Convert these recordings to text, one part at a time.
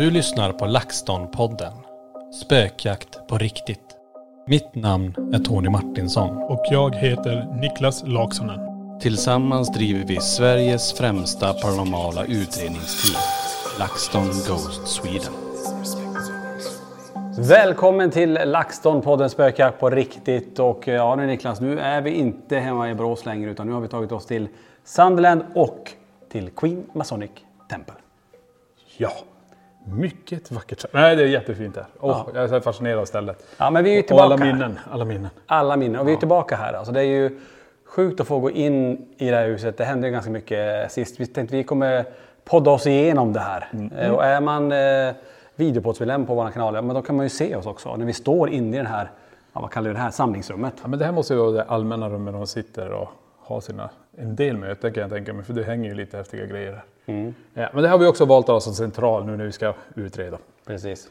Du lyssnar på LaxTon-podden. Spökjakt på riktigt. Mitt namn är Tony Martinsson. Och jag heter Niklas Laksonen. Tillsammans driver vi Sveriges främsta paranormala utredningsteam. LaxTon Ghost Sweden. Välkommen till LaxTon-podden Spökjakt på riktigt. Och ja nu Niklas, nu är vi inte hemma i Borås längre utan nu har vi tagit oss till Sunderland och till Queen Masonic Temple. Ja, mycket vackert. Nej, det är jättefint här. Oh, Jag är fascinerad av stället. Ja, men vi är ju Och tillbaka. alla minnen. Alla minnen. Alla minnen. Och vi är tillbaka här. Alltså, det är ju sjukt att få gå in i det här huset. Det hände ganska mycket sist. Vi tänkte vi kommer podda oss igenom det här. Eh, Och är man eh, videopoddsmedlem på vår kanal, ja, men då kan man ju se oss också. När vi står inne i den här, ja, vad kallar vi det här, samlingsrummet. Ja, men det här måste ju vara det allmänna rummet de sitter och har sina, en del möten kan jag tänka mig, för det hänger ju lite häftiga grejer här. Ja, men det har vi också valt att ha som central nu när vi ska utreda. Precis.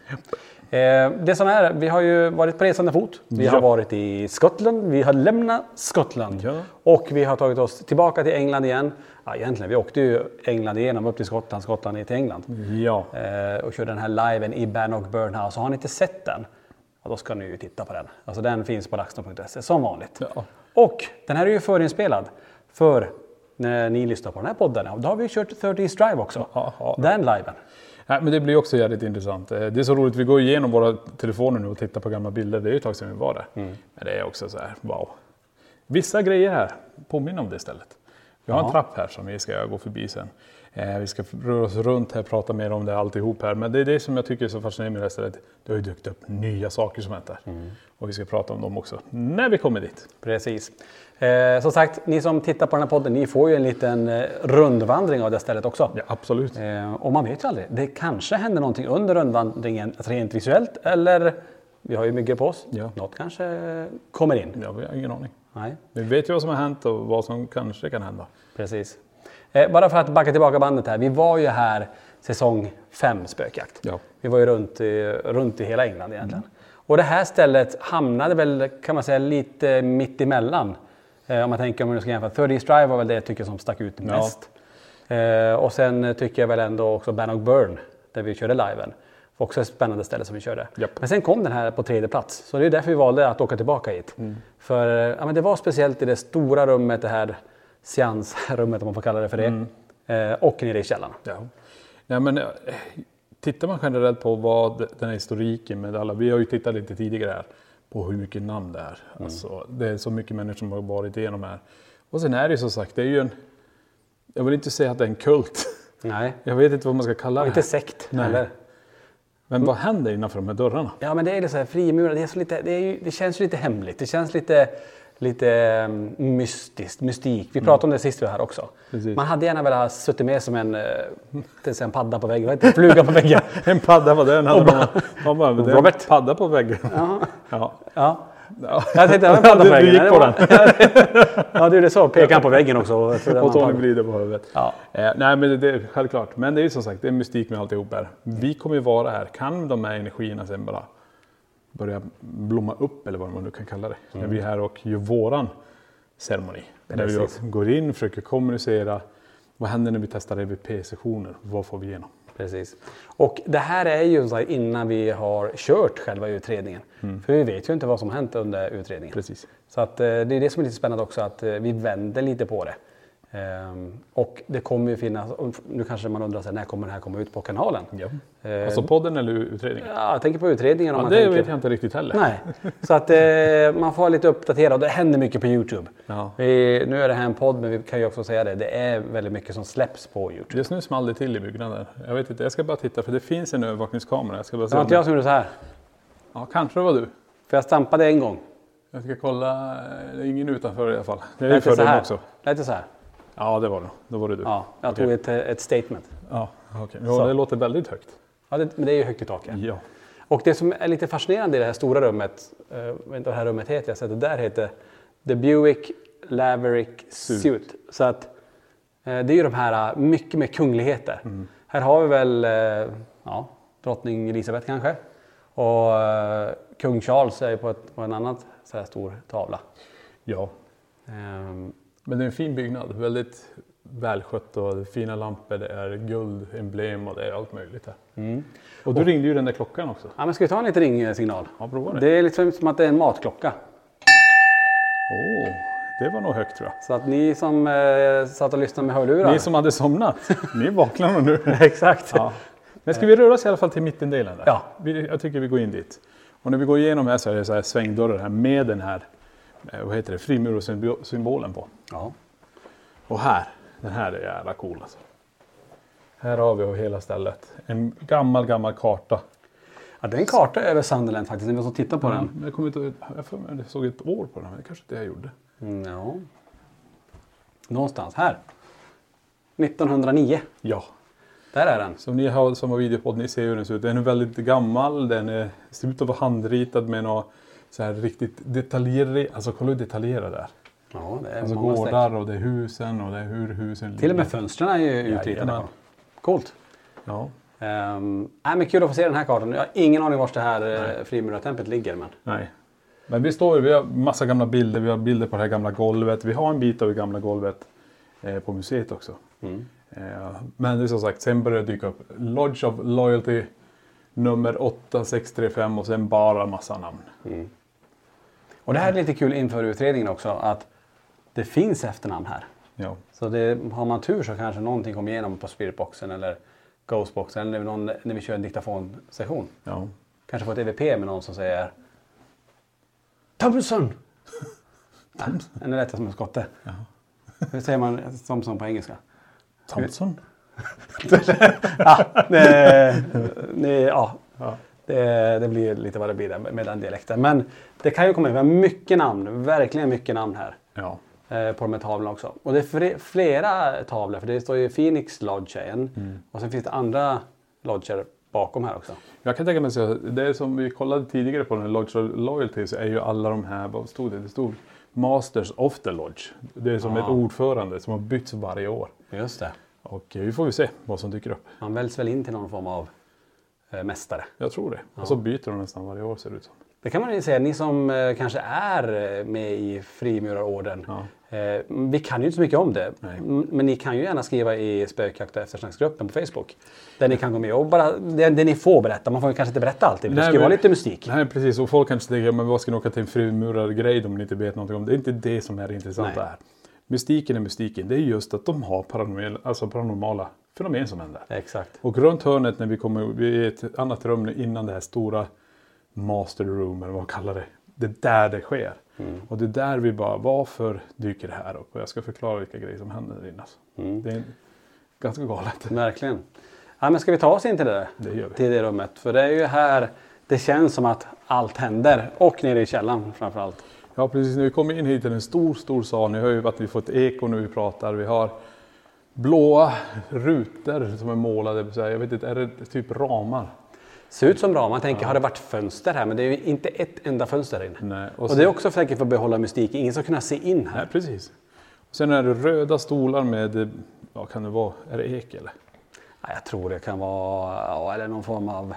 Eh, det som är, vi har ju varit på resande fot. Vi har Ja. varit i Skottland, vi har lämnat Skottland Ja. och vi har tagit oss tillbaka till England igen. Ja, egentligen, vi åkte ju England igenom upp till Skottland, Skottland ner till England. Ja, Eh, och körde den här liven i Bannock Burnhouse. Har ni inte sett den? Då ska ni ju titta på den. Alltså den finns på laxton.se som vanligt. Och den här är ju förinspelad för när ni lyssnar på den här podden. Ja, Då har vi kört 30 East Drive också. Ja, ja. Den liven. Nej, men det blir också jävligt intressant. Eh, Det är så roligt, vi går igenom våra telefoner nu och tittar på gamla bilder. Det är ju ett tag sedan vi var där. Men det är också så här, wow. Vissa grejer här påminner om det stället. Vi har en Ja. trapp här som vi ska gå förbi sen. Eh, Vi ska röra oss runt här, prata mer om det alltihop här. Men det är det som jag tycker är så fascinerande med det stället. Det har ju dykt upp nya saker som hänt här. Och vi ska prata om dem också när vi kommer dit. Precis. Eh, som sagt, ni som tittar på den här podden, ni får ju en liten eh, rundvandring av det stället också. Ja, absolut. Eh, och man vet ju aldrig. Det kanske händer någonting under rundvandringen rent visuellt eller vi har ju myggor på oss. Ja. Något kanske kommer in. Ja, vi har ingen aning. Nej, Vi vet ju vad som har hänt och vad som kanske kan hända. precis. Eh, bara för att backa tillbaka bandet här. Vi var ju här säsong 5 spökjakt. Ja. Vi var ju runt i, runt i hela England egentligen. Och det här stället hamnade väl, kan man säga, lite mitt emellan Eh, om man tänker om man ska jämföra. 30 Drive var väl det jag tycker som stack ut mest. Eh, och sen tycker jag väl ändå också Bannock Burn där vi körde liven. Också ett spännande ställe som vi körde. Japp. Men sen kom den här på tredje plats. Så det är därför vi valde att åka tillbaka hit. För eh, ja, men det var speciellt i det stora rummet, det här seansrummet om man får kalla det för det. Eh, och nere i källaren. Ja. Ja, men, eh, tittar man generellt på vad den här historiken med alla, vi har ju tittat lite tidigare här på hur mycket namn det är. Alltså, det är så mycket människor som har varit igenom här. Och sen är det ju som sagt, det är ju en, jag vill inte säga att det är en kult. Nej, Jag vet inte vad man ska kalla det. inte här. sekt Nej. heller. Men vad händer innanför de här dörrarna? Ja, men det är så här frimurat. Det, är så lite, det, är ju, det känns ju lite hemligt. Det känns lite, lite um, mystiskt, mystik. Vi pratade om det sist vi var här också. Precis. Man hade gärna velat suttit med som en, det säga en padda på väggen, heter det? fluga på väggen. En padda det den hade. de. De bara, det är en Robert. padda på väggen. Ja. Ja. Ja. Jag tänkte, en padda på väggen. Du gick på den. Ja, du gjorde så. Pekade han på väggen också. Och man Tony vrider på huvudet. Ja. Eh, nej men det, det är självklart. Men det är ju som sagt, det är mystik med alltihop här. Vi kommer ju vara här. Kan de här energierna sen bara börja blomma upp eller vad man nu kan kalla det. När vi är här och gör våran ceremoni. Där vi går in, försöker kommunicera. Vad händer när vi testar EVP-sessioner? Vad får vi igenom? Precis. Och det här är ju så innan vi har kört själva utredningen. För vi vet ju inte vad som hänt under utredningen. Precis. Så att, eh, det är det som är lite spännande också, att eh, vi vänder lite på det. Ehm, och det kommer ju finnas, nu kanske man undrar så här, när kommer det här komma ut på kanalen? Ja. Eh, Alltså podden eller utredningen? Ja, jag tänker på utredningen. Om Ja, man det tänker. vet jag inte riktigt heller. Nej, så att eh, man får vara lite uppdaterad och det händer mycket på Youtube. Ja. Vi, nu är det här en podd men vi kan ju också säga det, det är väldigt mycket som släpps på Youtube. Just nu small det till i byggnaden. Jag vet inte, jag ska bara titta för det finns en övervakningskamera. Jag ska bara se Det var inte jag som gjorde så här. Ja, kanske det var du. För jag stampade en gång. Jag ska kolla. Det är ingen utanför i alla fall. Det är ju fördel också. Lät det så här? Ja, det var det. Då var det du. Ja, jag Okej. tog ett, ett statement. Ja. Så. Ja, det låter väldigt högt. Ja, det, men det är ju högt i tak. Ja. Ja. Och det som är lite fascinerande i det här stora rummet, eh, jag vet inte vad det här rummet heter, jag har sett det där heter The Buick Laverick Suit. Så att eh, det är ju de här eh, mycket med kungligheter. Här har vi väl eh, ja, drottning Elisabeth kanske. Och eh, kung Charles är ju på, ett, på en annan så här stor tavla. ja. Ehm, Men det är en fin byggnad. Väldigt välskött och fina lampor. Det är guldemblem och det är allt möjligt här. Mm. Och du ringde ju den där klockan också. ja, men ska vi ta en liten ringsignal? Ja, prova det. Det är liksom som att det är en matklocka. Åh, det var nog högt tror jag. Så att ni som eh, satt och lyssnade med hörlurar. Ni som hade somnat, ni vaknar nog nu. Exakt. Ja. Men ska vi röra oss i alla fall till mittendelen? Där? Ja. Vi, jag tycker vi går in dit. Och när vi går igenom här så är det så här svängdörrar här med den här eh, vad heter det, frimurasymbolen på. Ja. Och här, den här är jävla cool alltså. Här har vi hela stället. En gammal, gammal karta. Ja, det är en karta över Sunderland faktiskt, när vi som tittar på den. Men jag, kommer inte, jag, får, jag såg ett år på den, men det kanske inte jag gjorde. Mm, ja. Någonstans här. 1909. Ja, Där är den. som ni har som har videopodd, ni ser hur den ser ut. Den är väldigt gammal, den är, ser ut att vara handritad med något så här riktigt detaljerat. Alltså kolla hur detaljerad det är. Ja, det är Alltså många streck. gårdar och det är husen och det är hur husen Till och med ligger. fönstren är ju utritade. Jajamän. Coolt. Ja, Um, nej, men kul att få se den här kartan. Jag har ingen aning var det här uh, frimurartemplet ligger. Men... nej. Men vi står ju, vi har massa gamla bilder, vi har bilder på det här gamla golvet. Vi har en bit av det gamla golvet eh, på museet också. Mm. Eh, men det är som sagt, sen börjar det dyka upp Lodge of Loyalty nummer 8635 och sen bara massa namn. Och det här är lite kul inför utredningen också. Att det finns efternamn här. Ja. Så det, har man tur så kanske någonting kommer igenom på spiritboxen eller ghostboxen. Eller någon, när vi kör en diktafonsession. Ja. Kanske få ett EVP med någon som säger Thompson! ja, ännu lättare som en skotte. Hur säger man Thompson på engelska? Thompson? Ja, det, det, ja. Ja. Det, det blir lite vad det blir med den dialekten. Men det kan ju komma in. Mycket namn. Verkligen mycket namn här. Ja. Eh, På de här tavlorna också. Och det är flera tavlor. För det står ju Phoenix Lodge en. Mm. Och sen finns det andra lodger bakom här också. Jag kan tänka mig så det som vi kollade tidigare på den här Lodge så är ju alla de här, vad stod det? Det stod Masters of the Lodge. Det är som Ah. ett ordförande som har bytts varje år. Just det. Och eh, vi får ju se vad som dyker upp. Man väljs väl in till någon form av eh, mästare. Jag tror det. Och så byter de nästan varje år ser det ut som. Det kan man ju säga, ni som eh, kanske är eh, med i Frimurarorden. Eh, vi kan ju inte så mycket om det. Men ni kan ju gärna skriva i spökjakt och eftersnacksgruppen på Facebook. Där ni kan gå med och bara det, det ni får berätta. Man får ju kanske inte berätta alltid. Det ska ju vara lite mystik. Nej precis, och folk kanske tänker, men vad ska ni åka till en frimurargrej om ni inte vet någonting om det? Det är inte det som är det intressanta här. Mystiken är mystiken, det är just att de har paranormal, alltså paranormala fenomen som händer. Exakt. Och runt hörnet när vi kommer, vi är i ett annat rum innan det här stora master room eller vad man kallar det. Det är där det sker. Och det är där vi bara, varför dyker det här upp? Och jag ska förklara vilka grejer som händer där inne. Alltså. Det är ganska galet. Verkligen. Ja, men ska vi ta oss in till det? Det gör vi. Till det rummet. För det är ju här det känns som att allt händer. Och nere i källaren framförallt. Ja precis, när vi kommer in hit till en stor, stor sal. Ni hör ju att vi får ett eko när vi pratar. Vi har blåa rutor som är målade. Jag vet inte, är det typ ramar? Ser ut som ramar. Man tänker, har det varit fönster här? Men det är ju inte ett enda fönster här inne. Nej, och Och, så- det är också säkert för att behålla mystik. Ingen ska kunna se in här. Nej, precis. Och sen är det röda stolar med, vad kan det vara, är det ek eller? Ja, jag tror det kan vara ja, eller någon form av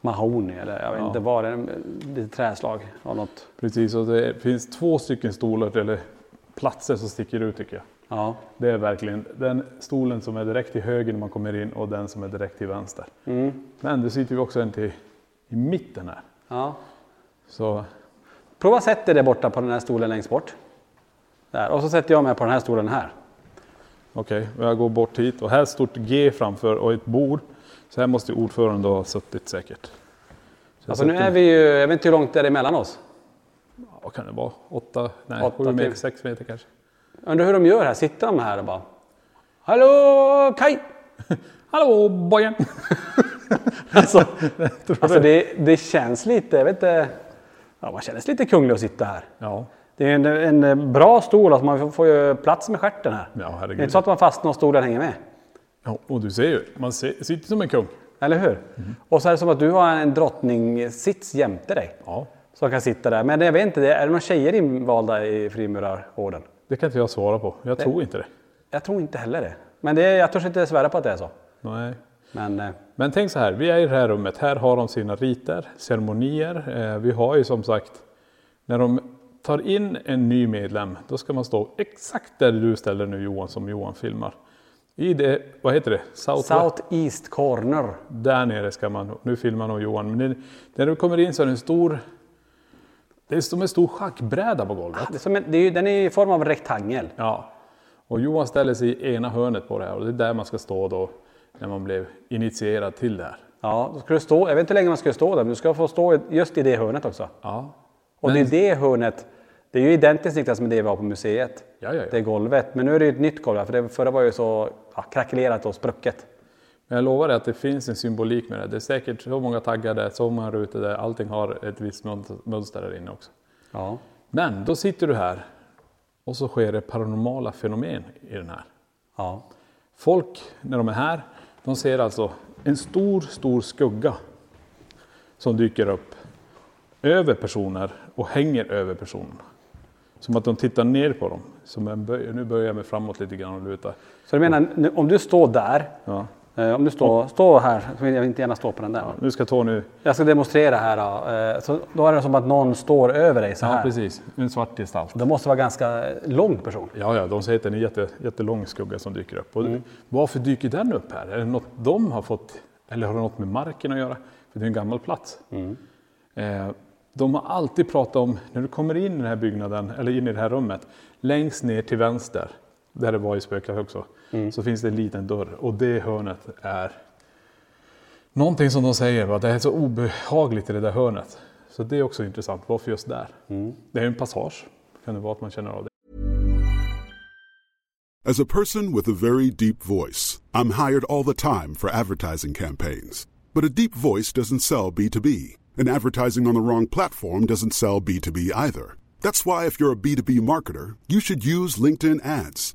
mahogny eller jag vet inte vad det är. Lite träslag av något. Precis, och det finns två stycken stolar eller platser som sticker ut tycker jag. Ja, Det är verkligen den stolen som är direkt till höger när man kommer in och den som är direkt till vänster. Men det sitter ju också en till i mitten här. ja. Så Prova sätt dig där borta på den här stolen längst bort. Där. Och så sätter jag mig på den här stolen här. okej, och jag går bort hit och här är ett stort G framför och ett bord. Så här måste då ha suttit säkert. Så Alltså nu är vi ju, jag vet inte hur långt det är emellan oss. Vad kan det vara? Åtta, nej Åtta sju meter, till. sex meter kanske. Undrar hur de gör här. Sitter de här och bara Hallå Kaj! Hallå bojen! Alltså, alltså det, det känns lite, jag vet inte. Ja, man känner sig lite kunglig att sitta här. Ja, Det är en, en bra stol, alltså man får ju plats med stjärten här. ja Det är inte så att man fastnar och stolen hänger med. Ja, och du ser ju, man ser, sitter som en kung. Eller hur? Och så är det som att du har en drottning-sits jämte dig. Ja, Som kan sitta där. Men jag vet inte, är det några tjejer invalda i frimurarorden? Det kan inte jag svara på. Jag tror inte det. Jag tror inte heller det. Men det, jag törs inte svära på att det är så. Nej. Men eh, Men tänk så här, vi är i det här rummet. Här har de sina riter, ceremonier. Eh, vi har ju som sagt, när de tar in en ny medlem, då ska man stå exakt där du ställer nu Johan, som Johan filmar. I det, vad heter det? South, South East Corner. Där nere ska man, nu filmar nog Johan, men det, när du kommer in så är det en stor, det är som en stor schackbräda på golvet. Det är som en, det är, den är i form av rektangel. Ja. Och Johan ställer sig i ena hörnet på det här och det är där man ska stå då när man blev initierad till det här. Ja, då ska du stå, jag vet inte hur länge man ska stå där, men du ska få stå just i det hörnet också. Ja. Och det är det hörnet, det är ju identiskt lika med det vi har på museet. Ja, ja, ja. Det är golvet, men nu är det ju ett nytt golv här, för det förra var ju så ja, krackelerat och sprucket. Men jag lovar dig att det finns en symbolik med det. Det är säkert så många taggar där, så många rutor där. Allting har ett visst mönster- där inne också. Ja. Men då sitter du här och så sker det paranormala fenomen i den här. ja. Folk, när de är här, de ser alltså en stor, stor skugga som dyker upp över personer och hänger över personerna. Som att de tittar ner på dem. Som en böj, nu böjer jag mig framåt lite grann och lutar. Så du menar, om du står där, Ja. Eh, om du står, står här, så vill jag inte gärna stå på den där. Nu ska Tony... Jag ska demonstrera här då. Eh, Så då är det som att någon står över dig så Ja, här. precis. En svart gestalt. Det måste vara ganska lång person. Ja, ja, de säger att det är en jätte, jättelång skugga som dyker upp. Och Varför dyker den upp här? Är det något de har fått, eller har det något med marken att göra? För det är en gammal plats. Eh, de har alltid pratat om, när du kommer in i den här byggnaden, eller in i det här rummet, längst ner till vänster, där det var i spökjakt också, så finns det en liten dörr och det hörnet är någonting som de säger, va? det är så obehagligt i det där hörnet. Så det är också intressant, varför just där? Det är en passage, kan det vara att man känner av det. As a person with a very deep voice, I'm hired all the time for advertising campaigns. But a deep voice doesn't sell B2B, and advertising on the wrong platform doesn't sell B2B either. That's why, if you're a B2B marketer, you should use LinkedIn ads.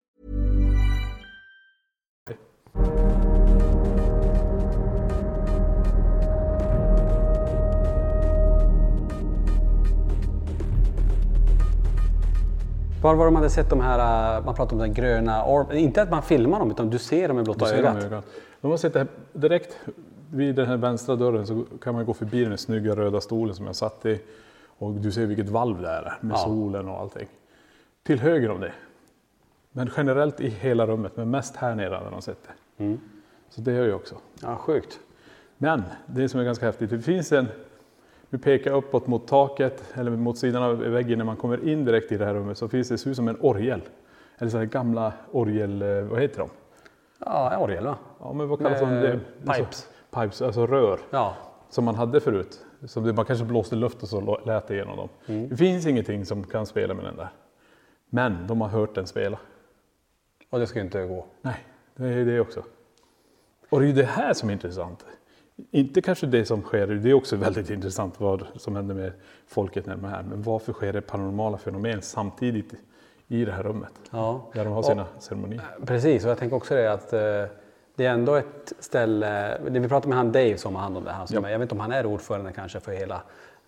Var var de hade sett de här, äh, man pratar om den gröna orb, inte att man filmar dem utan du ser dem med blotta dem ögat. i ögat. De har sett det här, direkt vid den här vänstra dörren så kan man gå förbi den snygga röda stolen som jag satt i. Och du ser vilket valv det är med Ja. solen och allting. Till höger om det. Men generellt i hela rummet, men mest här nere hade de sett det. Mm. Så det gör jag också. Ja, sjukt. Men det som är ganska häftigt, det finns en, du pekar uppåt mot taket eller mot sidan av väggen när man kommer in direkt i det här rummet så finns det, det ser ut som en orgel. Eller så här gamla orgel, eh, vad heter de? Ja, orgel va? Ja men vad kallas de? Eh, Det- det är så- pipes. Pipes, alltså rör. Ja. Som man hade förut. Som man kanske blåste luft och så lät det igenom dem. Mm. Det finns ingenting som kan spela med den där. Men de har hört den spela. Och det ska inte gå. Nej, det är det också. Och det är ju det här som är intressant. Inte kanske det som sker, det är också väldigt intressant vad som händer med folket när de är här. Men varför sker det paranormala fenomen samtidigt i det här rummet? Ja. Där de har sina ceremonier. Precis, och jag tänker också det att eh, det är ändå ett ställe, det vi pratade med han Dave som har hand om det här, som Ja. jag vet inte om han är ordförande kanske för hela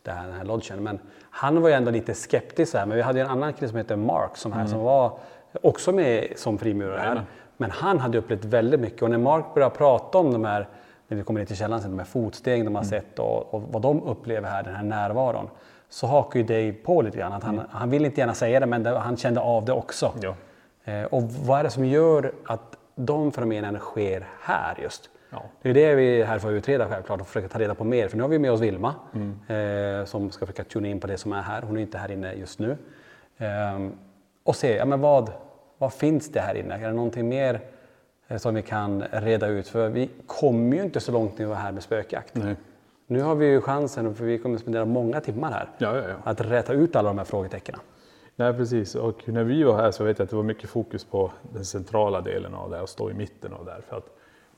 här, den här lodgen, men han var ju ändå lite skeptisk här. Men vi hade ju en annan kille som heter Mark som, här, som var också med som frimurare här. Men han hade upplevt väldigt mycket och när Mark började prata om de här, när vi kommer ner till källaren sen, de här fotstegen de har sett och, och vad de upplever här, den här närvaron. Så hakar ju Dave på lite grann. Att han, han vill inte gärna säga det men det, han kände av det också. Ja. Eh, och vad är det som gör att de fenomenen sker här just? Ja. Det är det vi är här för att utreda självklart och försöka ta reda på mer. För nu har vi med oss Vilma eh, som ska försöka tuna in på det som är här. Hon är inte här inne just nu. Eh, och se, ja, men vad, vad finns det här inne? Är det någonting mer som vi kan reda ut? För vi kommer ju inte så långt när vi var här med spökjakt. Nej. Nu har vi ju chansen, för vi kommer spendera många timmar här, Ja, ja, ja. att räta ut alla de här frågetecknen. Nej, precis. Och när vi var här så vet jag att det var mycket fokus på den centrala delen av det och stå i mitten av det här. För att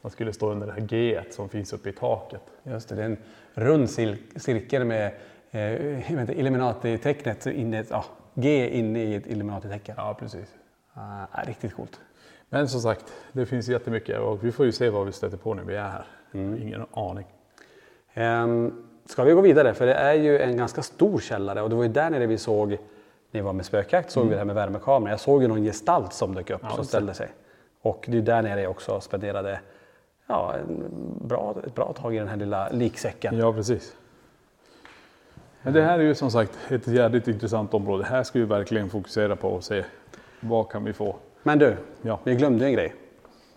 man skulle stå under det här G som finns uppe i taket. Just det, det är en rund cir- cirkel med eh, Illuminati-tecknet, inne, ja, G inne i ett Illuminati-tecken. Ja, precis. Ah, riktigt coolt. Men som sagt, det finns jättemycket och vi får ju se vad vi stöter på när vi är här. Ingen aning. Ehm, ska vi gå vidare? För det är ju en ganska stor källare och det var ju där nere vi såg, när vi var med spökjakt, såg vi det här med värmekamera. Jag såg ju någon gestalt som dök upp Ja, som ställde sig. Och det är där nere jag också spenderade ja, bra, ett bra tag i den här lilla liksäcken. Ja, precis. Men det här är ju som sagt ett jävligt intressant område. Här ska vi verkligen fokusera på och se vad kan vi få. Men du, Ja. vi glömde en grej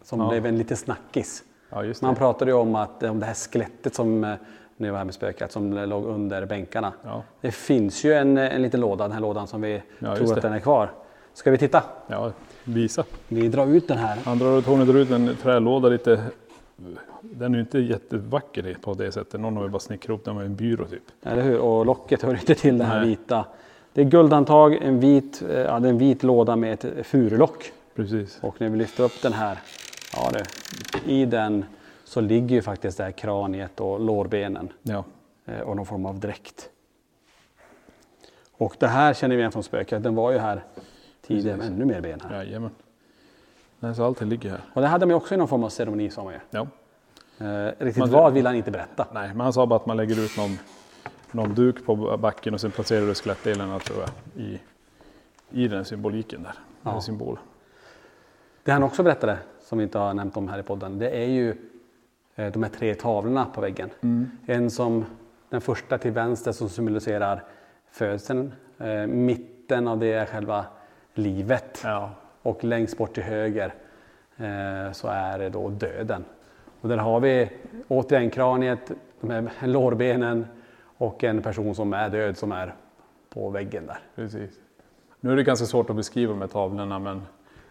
som Ja. blev en liten snackis. Ja. Man pratade ju om, att, om det här skelettet som eh, nu var här med spökat som låg under bänkarna. Ja. Det finns ju en, en liten låda, den här lådan som vi tror att den är kvar. Ska vi titta? Ja, visa. Vi drar ut den här. Han drar ut, hon drar ut en trälåda lite. Den är ju inte jättevacker på det sättet. Någon har ju bara snickrat ihop den med en byrå typ. Eller hur? Och locket hör inte till den här Nej. vita. Det är guldantag, en vit, eh, ja, en vit låda med ett furulock. Precis. Och när vi lyfter upp den här, ja du, i den så ligger ju faktiskt det här kraniet och lårbenen. Ja. eh, och någon form av dräkt. Och det här känner vi igen från spöket. Den var ju här tidigare med ännu mer ben här. Jajamän. Nej, så allting ligger här. Och det hade man ju också i någon form av ceremoni sa man ju. Ja. Eh, riktigt Man- vad vill han inte berätta. Nej, men han sa bara att man lägger ut någon, någon duk på backen och sen placerar du skelettdelarna tror jag i, i den symboliken där. Ja. Symbolen. Det han också berättade, som vi inte har nämnt om här i podden, det är ju eh, de här tre tavlorna på väggen. En som, den första till vänster som symboliserar födseln. Eh, mitten av det är själva livet. Ja. Och längst bort till höger eh, så är det då döden. Och där har vi återigen kraniet, de här lårbenen och en person som är död som är på väggen där. Precis. Nu är det ganska svårt att beskriva de här tavlorna men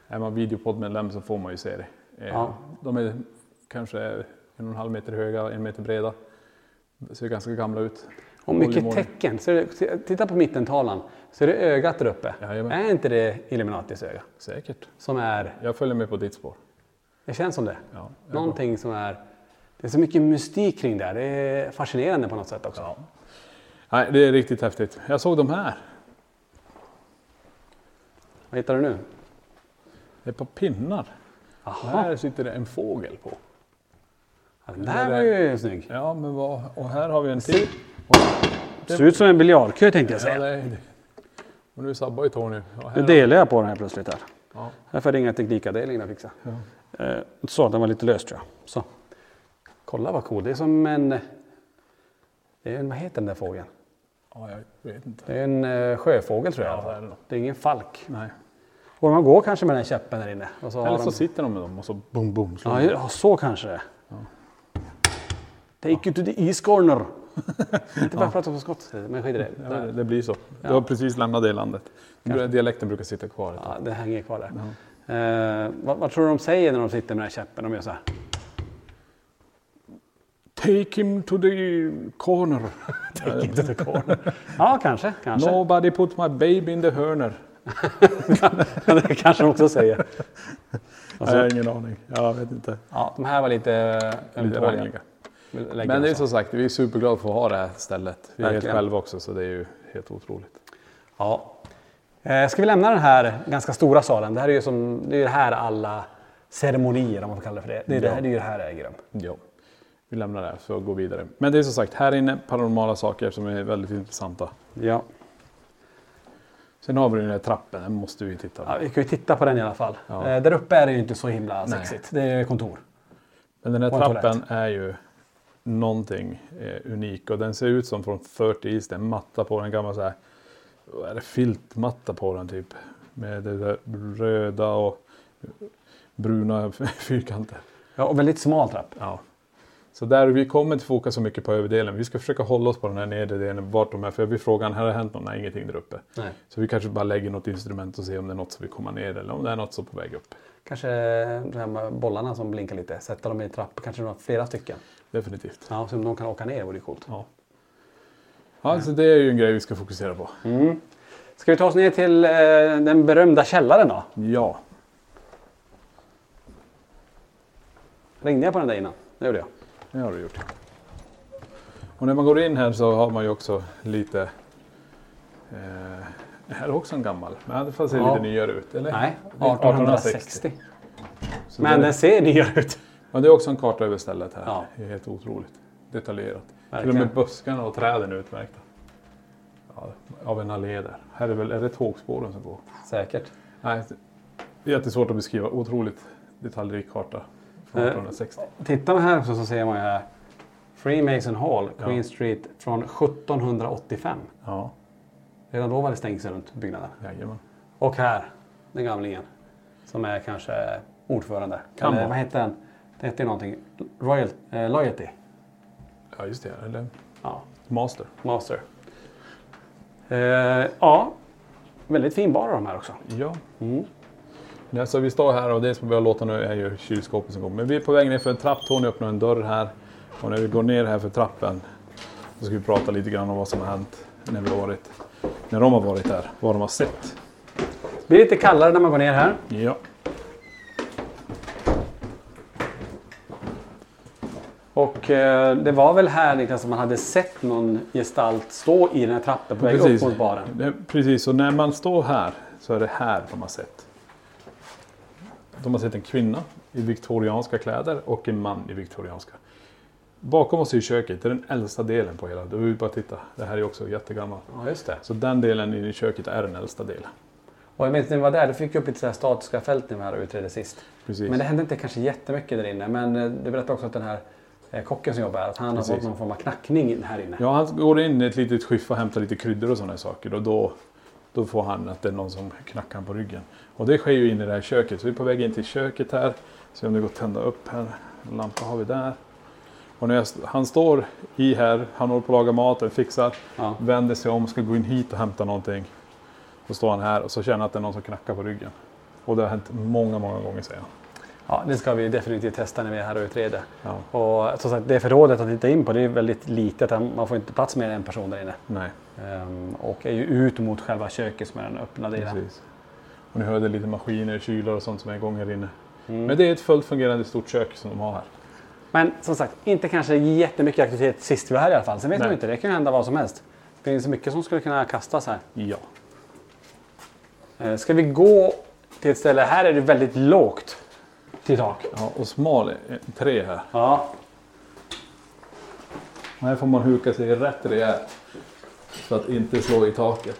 är man videopoddmedlem så får man ju se det. Eh, Ja. De är kanske en och en halv meter höga, en meter breda. Ser ganska gamla ut. Och mycket Håller i mål. tecken. Du, titta på mittentavlan. Ser du ögat där uppe? Jajamän. Är inte det Illuminatis öga? Säkert. Som är, Jag följer med på ditt spår. det känns som det. Ja, Någonting som är, det är så mycket mystik kring det här. Det är fascinerande på något sätt också. Nej, det är riktigt häftigt. Jag såg de här. Vad hittar du nu? Det är på pinnar. Jaha, här sitter det en fågel på. ja, den där var ju snygg. Ja, men vad... Och här har vi en till. Ser ut som en biljardkö tänkte jag Ja, säga. det är det. Och nu sabbar ju Tony. Nu delar jag på den här plötsligt här. Ja. Här får jag ringa teknikavdelningen och fixa. Eh, så, den var lite lös tror jag. Så. Kolla vad cool. Det är som en... Det är en vad heter den där fågeln? ja, jag vet inte. Det är en eh, sjöfågel tror jag. Ja, det är det det är ingen falk. Nej. Och man går kanske med den käppen där inne. Så Eller de... så sitter de med dem och så boom, boom. slår Ja, de. ja, så kanske det är. Take you to the east corner. Inte bara prata på skotska, men skit i det. Ja, det, blir så. Du har precis lämnat det landet. Dialekten brukar sitta kvar. Ja, det hänger kvar där. Eh, vad, vad tror du de säger när de sitter med den här käppen? De gör så här. Take him to the corner. Take to the corner. Ja, kanske. kanske. Nobody put my baby in the hörner. det kanske de också säger. jag har ingen aning. Jag vet inte. Ja, de här var lite ömtåliga. Men det är så. som sagt, vi är superglada för att ha det här stället. Vi är helt Verkligen. själva också så det är ju helt otroligt. Ja. Eh, ska vi lämna den här ganska stora salen? Det här är ju som, det är här alla ceremonier, om man får kalla det för det. Det är, det, här, det är ju det här äger rum. Ja. Vi lämnar det här för att gå vidare. Men det är som sagt, här inne paranormala saker som är väldigt intressanta. Ja. Sen har vi den här trappen, den måste vi titta på. ja. Vi kan ju titta på den i alla fall. Ja. Eh, där uppe är det ju inte så himla Nej. sexigt. Det är kontor. Men den här trappen är ju någonting eh, unik och den ser ut som från 30 East, en matta på den, gammal så här, är det, filtmatta på den typ. Med det där röda och bruna fyrkanter. Ja, och väldigt smal trapp. Ja. Så där, vi kommer inte foka så mycket på överdelen. Vi ska försöka hålla oss på den här nedre delen, vart de är. För jag blir frågan, här har det hänt något? Nej, ingenting där uppe. Nej. Så vi kanske bara lägger något instrument och ser om det är något som vill komma ner eller om det är något som är på väg upp. Kanske de här med bollarna som blinkar lite. Sätta dem i trapp, kanske några, flera stycken. Definitivt. Ja, så om de kan åka ner vore det coolt. Ja. Ja, så det är ju en grej vi ska fokusera på. Ska vi ta oss ner till eh, den berömda källaren då? Ja, Ringde jag på den där innan? Det gjorde jag. Det har du gjort. Och när man går in här så har man ju också lite... Eh, här är också en gammal, men det får se Ja. lite nyare ut. Eller? Nej, Det är 1860. Så Men det, den ser nyare ut. ja, det är också en karta över stället här. Ja. Det är helt otroligt detaljerat. Till och Verkligen. med buskarna och träden är utmärkta. Ja, av en allé där. Här är väl, är det tågspåren som går? Säkert. Nej, det är jättesvårt att beskriva. Otroligt detaljrik karta. 1860. Tittar man här så, så ser man ju här Freemason Hall, Queen Ja. Street från 1785. Ja, Redan då var det stängsel runt byggnaden. jajamän. Och här, den gamlingen. Som är kanske ordförande. Kan Eller vad heter den? Det ju någonting. Royal, eh, Loyalty. Ja, just det. Eller Ja, Master. Master. Eh, ja, väldigt fin bar de här också. Ja. Mm. Ja, så vi står här och det som vi har låtit nu är ju kylskåpet som kommer. Men vi är på väg ner för en trapp. Tony öppnar en dörr här. Och när vi går ner här för trappen så ska vi prata lite grann om vad som har hänt när, vi har varit, när de har varit där. Vad de har sett. Det blir lite kallare när man går ner här. Ja. Och eh, det var väl här Niklas som man hade sett någon gestalt stå i den här trappen på väg upp mot baren. Det, precis, och när man står här så är det här de har sett. De har sett en kvinna i viktorianska kläder och en man i viktorianska. Bakom oss i köket, det är den äldsta delen på hela. Du vill bara titta. Det här är också jättegammalt. Ja, just det. Så den delen i köket är den äldsta delen. Och jag minns när vi var där, då fick vi upp lite så här statiska fält när vi här utredde sist. Precis. Men det hände inte kanske jättemycket där inne. Men eh, du berättade också att den här eh, kocken som jobbar här, att han Precis. har fått någon form av knackning in här inne. Ja, han går in i ett litet skiffe och hämtar lite kryddor och sådana saker. Och då, då får han att det är någon som knackar på ryggen. Och det sker ju in i det här köket. Så vi är på väg in till köket här. Se om det går att tända upp här. En lampa har vi där. Och när jag, han står i här, han håller på att laga maten, fixar, Ja. vänder sig om, ska gå in hit och hämta någonting. Då står han här och så känner jag att det är någon som knackar på ryggen. Och det har hänt många, många gånger säger han. Ja, det ska vi definitivt testa när vi är här och utreder. Ja. Och som sagt, det förrådet att titta in på det är väldigt litet. Man får inte plats med en person där inne. Nej, Ehm, och är ju ut mot själva köket som är den öppna delen. precis. Och ni hörde lite maskiner, kylar och sånt som är igång här inne. Men det är ett fullt fungerande stort kök som de har här. Men som sagt, inte kanske jättemycket aktivitet sist vi var här i alla fall. Sen vet man inte, det kan ju hända vad som helst. Det finns mycket som skulle kunna kastas här. Ja. Eh, Ska vi gå till ett ställe, här är det väldigt lågt till tak. ja och smal tre här. Ja, Här får man huka sig rätt rejält. Så att inte slå i taket.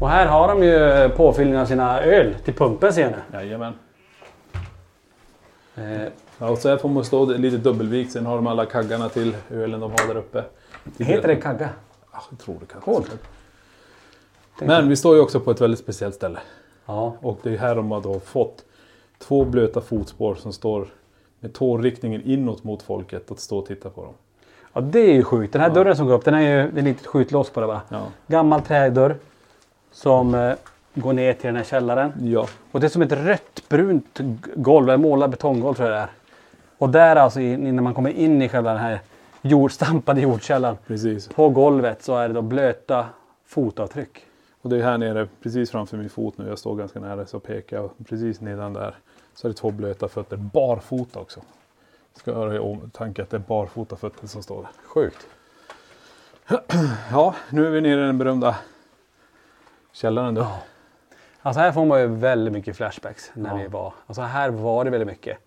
Och här har de ju påfyllning av sina öl till pumpen ser ni. Jajamän. Eh, Ja, och så här får man stå lite dubbelvikt. Sen har de alla kaggarna till ölen de har där uppe. heter det kagga? Ja, jag tror det kan. Coolt. Men vi står ju också på ett väldigt speciellt ställe. Ja. Och det är här de har då fått två blöta fotspår som står med tåriktningen inåt mot folket att stå och titta på dem. ja, det är ju sjukt. Den här dörren som går upp, den är ju det är lite skjutlås på det va? Ja. Gammal trädörr som eh, går ner till den här källaren. Ja, Och det är som ett rött brunt g- golv, eller målat betonggolv tror jag det är. Och där alltså in- innan man kommer in i själva den här jordstampade jordkällan. precis. På golvet så är det då blöta fotavtryck. Och det är här nere precis framför min fot nu. Jag står ganska nära så pekar jag precis nedan där. Så är det två blöta fötter, barfota också. Ska höra i åtanke att det är barfota fötter som står där. Sjukt. Ja, nu är vi nere i den berömda källaren då. Alltså här får man ju väldigt mycket flashbacks när Ja. vi var. Alltså här var det väldigt mycket.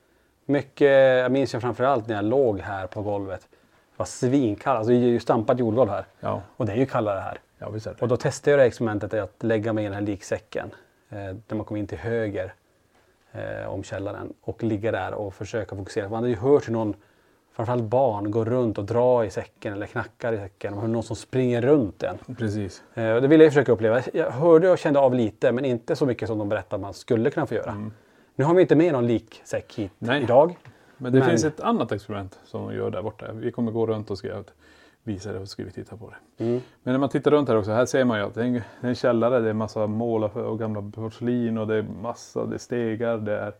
Mycket, jag minns ju framförallt när jag låg här på golvet. Det var svinkallt, alltså det är ju stampat jordgolv här. Ja, Och det är ju kallare här. ja visst. Och då testade jag det experimentet att lägga mig i den här liksäcken. Eh, där man kom in till höger eh, om källaren. Och ligga där och försöka fokusera. Man hade ju hört hur någon, framförallt barn, går runt och drar i säcken eller knackar i säcken. Man hör någon som springer runt den. Precis. Eh, det ville jag försöka uppleva. Jag hörde och kände av lite men inte så mycket som de berättade att man skulle kunna få göra. Nu har vi inte med någon liksäck hit Nej. idag. Men det Men- finns ett annat experiment som de gör där borta. Vi kommer gå runt och ska visa det och ska vi titta på det. Mm. Men när man tittar runt här också, här ser man ju att det är en, det är en källare, det är massa målar och gamla porslin och det är massa, det är stegar, det är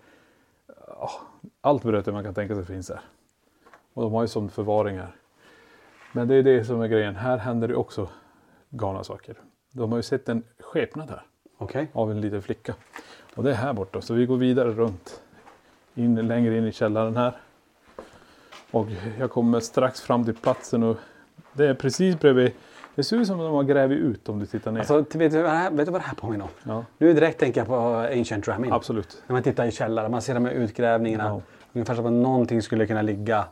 ja, allt bröte man kan tänka sig finns här. Och de har ju som förvaring här. Men det är det som är grejen, här händer det också galna saker. De har ju sett en skepnad här Okej. av en liten flicka. Och det är här borta, så vi går vidare runt. In, längre in i källaren här. Och jag kommer strax fram till platsen och det är precis bredvid. Det ser ut som att de har grävit ut om du tittar ner. Alltså, vet, du vad det här, vet du vad det här påminner om? ja, Nu direkt tänker jag på Ancient Ramin. absolut. När man tittar i källaren, man ser de här utgrävningarna. Ja. Ungefär som att någonting skulle kunna ligga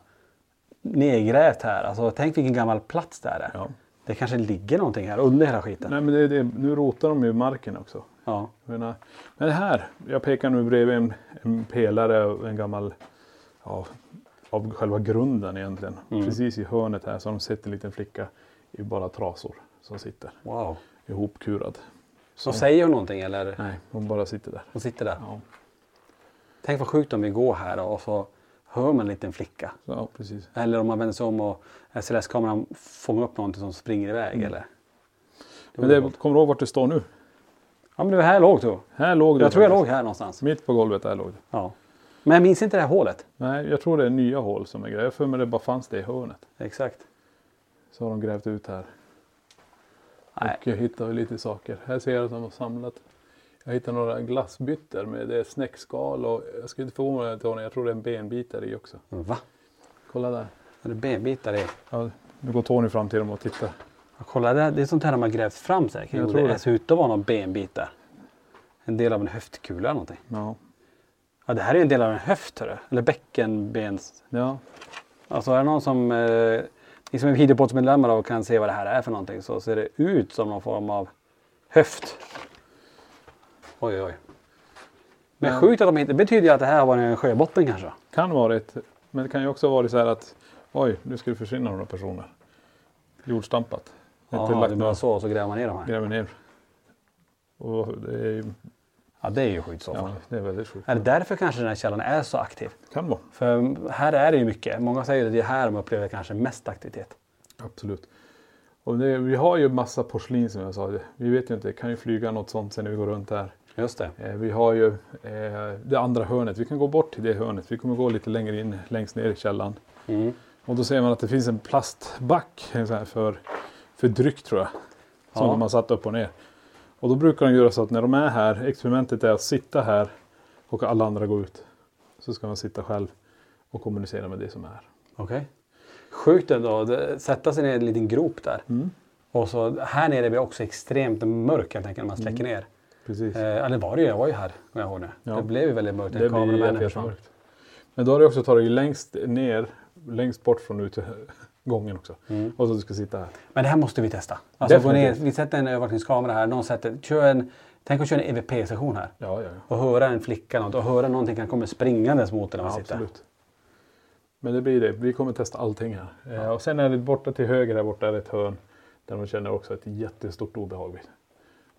nedgrävt här. Alltså, tänk vilken gammal plats det här är. Ja. Det kanske ligger någonting här under hela skiten. Nej, men det, det, nu rotar de ju marken också. Ja. Menar, Men det här, jag pekar nu bredvid en, en pelare och en gammal ja, av själva grunden egentligen. Mm. Precis i hörnet här så har de sett en liten flicka i bara trasor som sitter Wow. ihopkurad. Så säger hon någonting eller? Nej, hon bara sitter där. Hon sitter där. Ja, Tänk vad sjukt om vi går här och så hör man en liten flicka. ja precis. Eller om man vänder sig om och SLS-kameran fångar upp någonting som springer iväg. Mm. Eller? Men det, kommer du ihåg vart det står nu? Ja men det var här låg du. Här låg det. Jag tror jag låg här någonstans. Mitt på golvet där låg det. Ja. Men jag minns inte det här hålet. Nej, jag tror det är nya hål som är grejer. Jag för mig det bara fanns det i hörnet. Exakt. Så har de grävt ut här. Nej. Och jag hittade lite saker. Här ser jag att de har samlat. Jag hittade några glassbyttor med det är snäckskal och jag skulle inte förvåna mig Tony, jag tror det är en benbit där i också. Va? Kolla där. Är det benbitar i? Ja, nu går Tony fram till dem och tittar. Ja, kolla det, det är sånt här de har grävt fram säkert. Jag tror det det. ser ut att vara någon benbit där. En del av en höftkula eller någonting. Ja. Ja det här är en del av en höft hörru. Eller bäckenbens. ja. Alltså är det någon som eh, ni som är videopoddsmedlemmar och kan se vad det här är för någonting så ser det ut som någon form av höft. Oj oj. Men Men- sjukt att de inte, det betyder ju att det här var en sjöbotten kanske. Kan vara ett. Men det kan ju också vara så här att oj, nu ska det försvinna några personer. Jordstampat. Ja, Inte det lagt är bara några, så och så gräver man ner de här. gräver ner. Och det är ju, Ja det är ju sjukt så. ja, det är väldigt sjukt. Är det därför kanske den här källan är så aktiv? Kan vara. För här är det ju mycket. Många säger att det är här de upplever kanske mest aktivitet. Absolut. Och det, vi har ju massa porslin som jag sa. Vi vet ju inte, det kan ju flyga något sånt sen när vi går runt här. Just det. Eh, vi har ju eh, det andra hörnet. Vi kan gå bort till det hörnet. Vi kommer gå lite längre in, längst ner i källaren. Mm. Och då ser man att det finns en plastback för, för dryck tror jag. Som Ja. de har satt upp och ner. Och då brukar de göra så att när de är här, experimentet är att sitta här och alla andra går ut. Så ska man sitta själv och kommunicera med det som är. Okej. Sjukt ändå. Det- Sätta sig ner i en liten grop där. Och så här nere blir det också extremt mörkt jag tänker när man släcker ner. Precis. Eh, ja, det var det ju. Jag var ju här. Kommer jag ihåg nu. Ja. Det blev ju väldigt mörkt det blir jättemörkt. Men då har du också tagit längst ner, längst bort från utgången också. Mm. Och så du ska sitta här. Men det här måste vi testa. Alltså gå ner, vi sätter en övervakningskamera här. Någon sätter, kör en, tänk att köra en EVP-session här. Ja, ja. Och höra en flicka något, och höra någonting kan komma springandes mot en när man ja sitter. absolut. Men det blir det. Vi kommer testa allting här. Eh, Och sen är det borta till höger där borta är det ett hörn. Där de känner också ett jättestort obehag vid.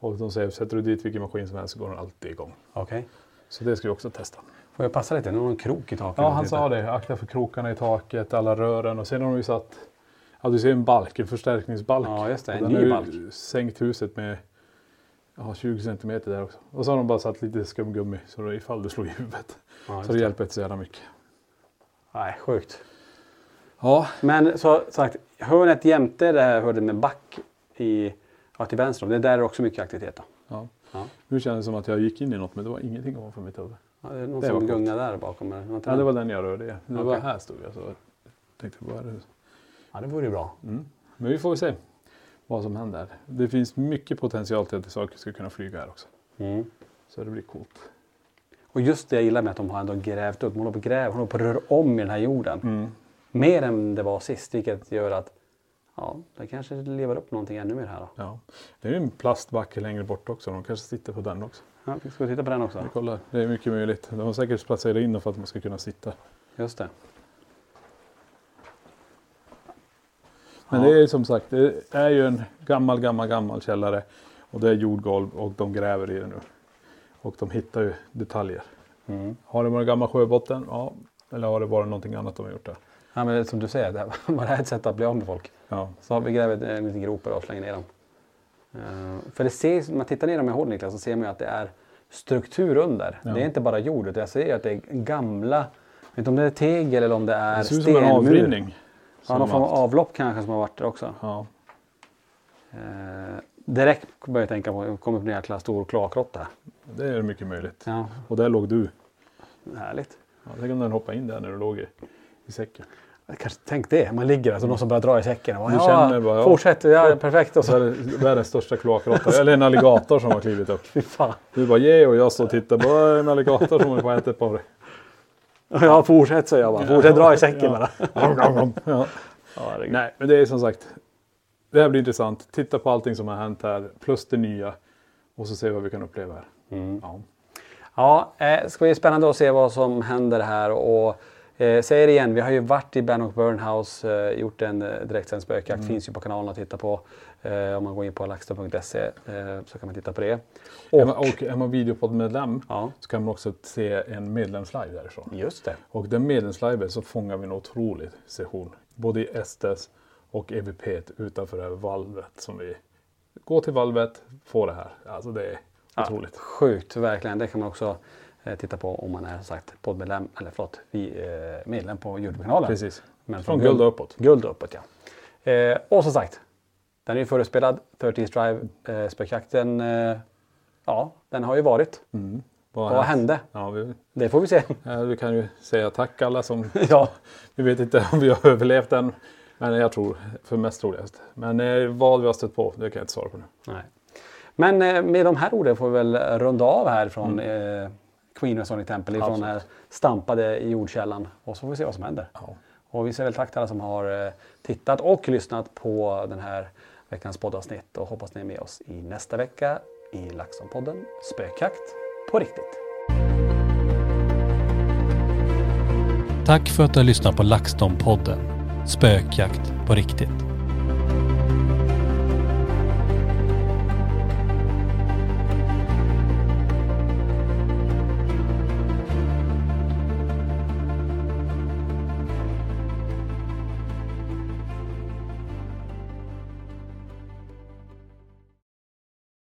Och de säger, sätter du dit vilken maskin som helst så går den alltid igång. Okej. Så det ska vi också testa. Får jag passa lite? Nu har någon krok i taket. Ja, han sa det. Akta för krokarna i taket, alla rören. Och sen har de ju satt, ja du ser en balk, en förstärkningsbalk. Ja, just det. En ny balk. sänkt huset med ja, 20 centimeter där också. Och så har de bara satt lite skumgummi så då ifall du slår i huvudet. Ja, så det det. hjälper inte så jävla mycket. Nej, sjukt. Ja, Men så sagt, hörnet jämte det här hörnet med back i, ja, till vänster om, det där är också mycket aktivitet. Då. ja. Ja. Nu kändes det som att jag gick in i något men det var ingenting ovanför mitt huvud. Ja, det är någon Det som gungar där bakom. Inte Ja, det var den jag rörde. Det Okej. var här stod jag så jag tänkte vad är det? ja, det vore ju bra. Mm. Men vi får se vad som händer. Det finns mycket potential till att saker ska kunna flyga här också. Mm. Så det blir coolt. Och just det jag gillar med att de har ändå grävt upp, de håller på att gräva, de håller på att röra om i den här jorden. Mm. Mer än det var sist, vilket gör att ja, det kanske lever upp någonting ännu mer här. Då. Ja. Det är ju en plastbacke längre bort också. De kanske sitter på den också. Ja, vi ska titta på den också. Vi kollar. Det är mycket möjligt. De har säkert placerat in dem för att man ska kunna sitta. Just det. Men Ja. det är som sagt, det är ju en gammal, gammal, gammal källare. Och det är jordgolv och de gräver i det nu. Och de hittar ju detaljer. Mm. Har det varit gammal sjöbotten? Ja. Eller har det varit någonting annat de har gjort där? Ja, men som du säger, det här var det här ett sätt att bli av med folk. Ja. Så har vi grävt en liten grop och slänger ner dem. Eh, för det ser, när man tittar ner dem i hård Niklas så ser man ju att det är struktur under. Ja. Det är inte bara jord utan jag ser ju att det är gamla, jag vet inte om det är tegel eller om det är Det ser ut som en stenmur. avrinning. Ja, någon form av avlopp kanske som har varit där också. Ja. Eh, direkt börjar jag tänka på, det kommer upp en jäkla stor kloakråtta. Det är mycket möjligt. Ja, Och där låg du. härligt. Ja, tänk om den hoppade in där när du låg i, i säcken. Kanske, tänk det, man ligger där så någon som börjar dra i säcken. Och, Du ja, känner bara, ja. Fortsätt, ja, perfekt. Och Så så, är det världens största kloakråtta. Eller en alligator som har klivit upp. fy fan. Du bara ge och jag står och tittar. Bara en alligator som håller på att äta på dig. Ja, fortsätt säger jag bara. Fortsätt dra i säcken bara. Ja. Nej, men det är som sagt. Det här blir intressant. Titta på allting som har hänt här. Plus det nya. Och så se vad vi kan uppleva här. Ja. Ja, eh, ska bli spännande att se vad som händer här och Eh, säger igen, vi har ju varit i Bannock Burnhouse, eh, gjort en eh, direktsänd spökjakt. Mm. Finns ju på kanalen att titta på. Eh, om man går in på laxton.se eh, så kan man titta på det. Är man, och är man videopoddmedlem Ja. så kan man också se en medlemslive därifrån. Just det. Och den medlemsliven så fångar vi en otrolig session. Både i Estes och EVP utanför det här valvet som vi går till valvet, får det här. Alltså det är otroligt. Sjukt, verkligen. Det kan man också titta på om man är som sagt poddmedlem, eller förlåt, vi, eh, medlem på Youtube-kanalen. Precis. Men Från guld och uppåt. Guld och uppåt, ja. Eh, och som sagt, den är ju förespelad. 30 Drive, eh, spökjakten, eh, ja, den har ju varit. Vad har hände? Ja, vi, Det får vi se. ja, vi kan ju säga tack alla som... ja, Vi vet inte om vi har överlevt den. Men jag tror för mest troligast. Men eh, vad vi har stött på, det kan jag inte svara på nu. nej. Men eh, med de här orden får vi väl runda av här från eh, Queen of Sonic Temple, ifrån den här stampade i jordkällan. Och så får vi se vad som händer. Ja. Och vi säger väl tack till alla som har eh, tittat och lyssnat på den här veckans poddavsnitt och hoppas ni är med oss i nästa vecka i Laxonpodden Spökjakt på riktigt. Tack för att du har lyssnat på LaxTon-podden Spökjakt på riktigt.